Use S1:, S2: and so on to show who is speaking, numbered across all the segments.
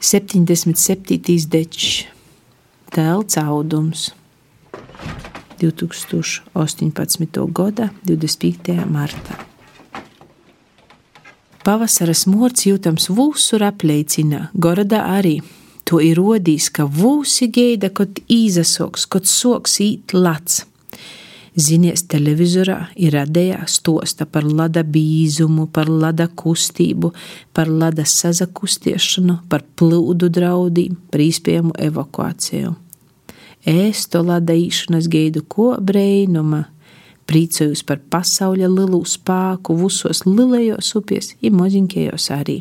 S1: 77. dečs, telts audums. 2018. gada 25. martā. Pavasara smorts jūtams vūsur apleicinā, Gorodā arī. To ir rodījis, ka vūsi geida, kad īzasoks, kad soks īt lats. Zinies, televizorā ir radījā stosta par lada bīzumu, par lada kustību, par lada sazakustiešanu, par plūdu draudiem, par īspējamu evakuāciju. Ēsto lada īšanas gaidu ko breinuma, priecājos par pasaules lielu spēku, visos lielajos upēs, ir moziņkējos arī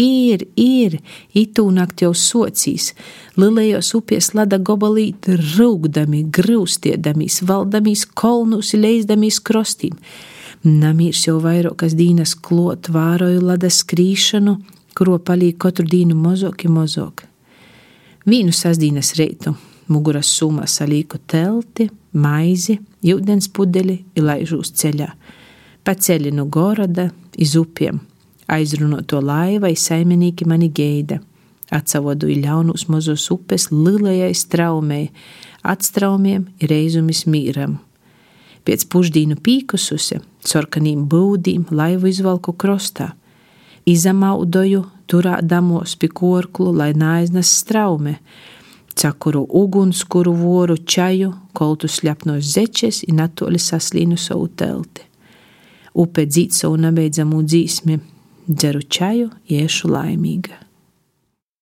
S1: ir, ir, itūnakt jau sociīs, lilējos upies lada gobalīti rūgdami, grūstiedamīs, valdamīs kolnus, leizdamīs krostīm. Namīrs jau vairākas dīnas klot vāroju lada skrīšanu, kuro palīk katru dīnu mozoki mozok. Vīnu sasdīnas reitu, muguras sumā salīku telti, maizi, jūdens pudeli, ilaižūs ceļā, pa ceļi no goroda, iz upiem – Aizrunoto laivai saimnieki mani gaida. Atsavodu ļaunus mazos upes lielajai straumei, atstraumiem ir reizumis mīram. Pēc pušdīnu pīkususe, sorkanīm būdīm laivu izvalku krostā. Izamaudoju, turādamos pie korklu, lai naiznas straume, cakuru ugunskuru voru čaju, koltu sļapnos zečes un atoli saslīnu savu telti. Upe dzīt savu nebeidzamu dzīsmi, dzeru čaju, iešu laimīga.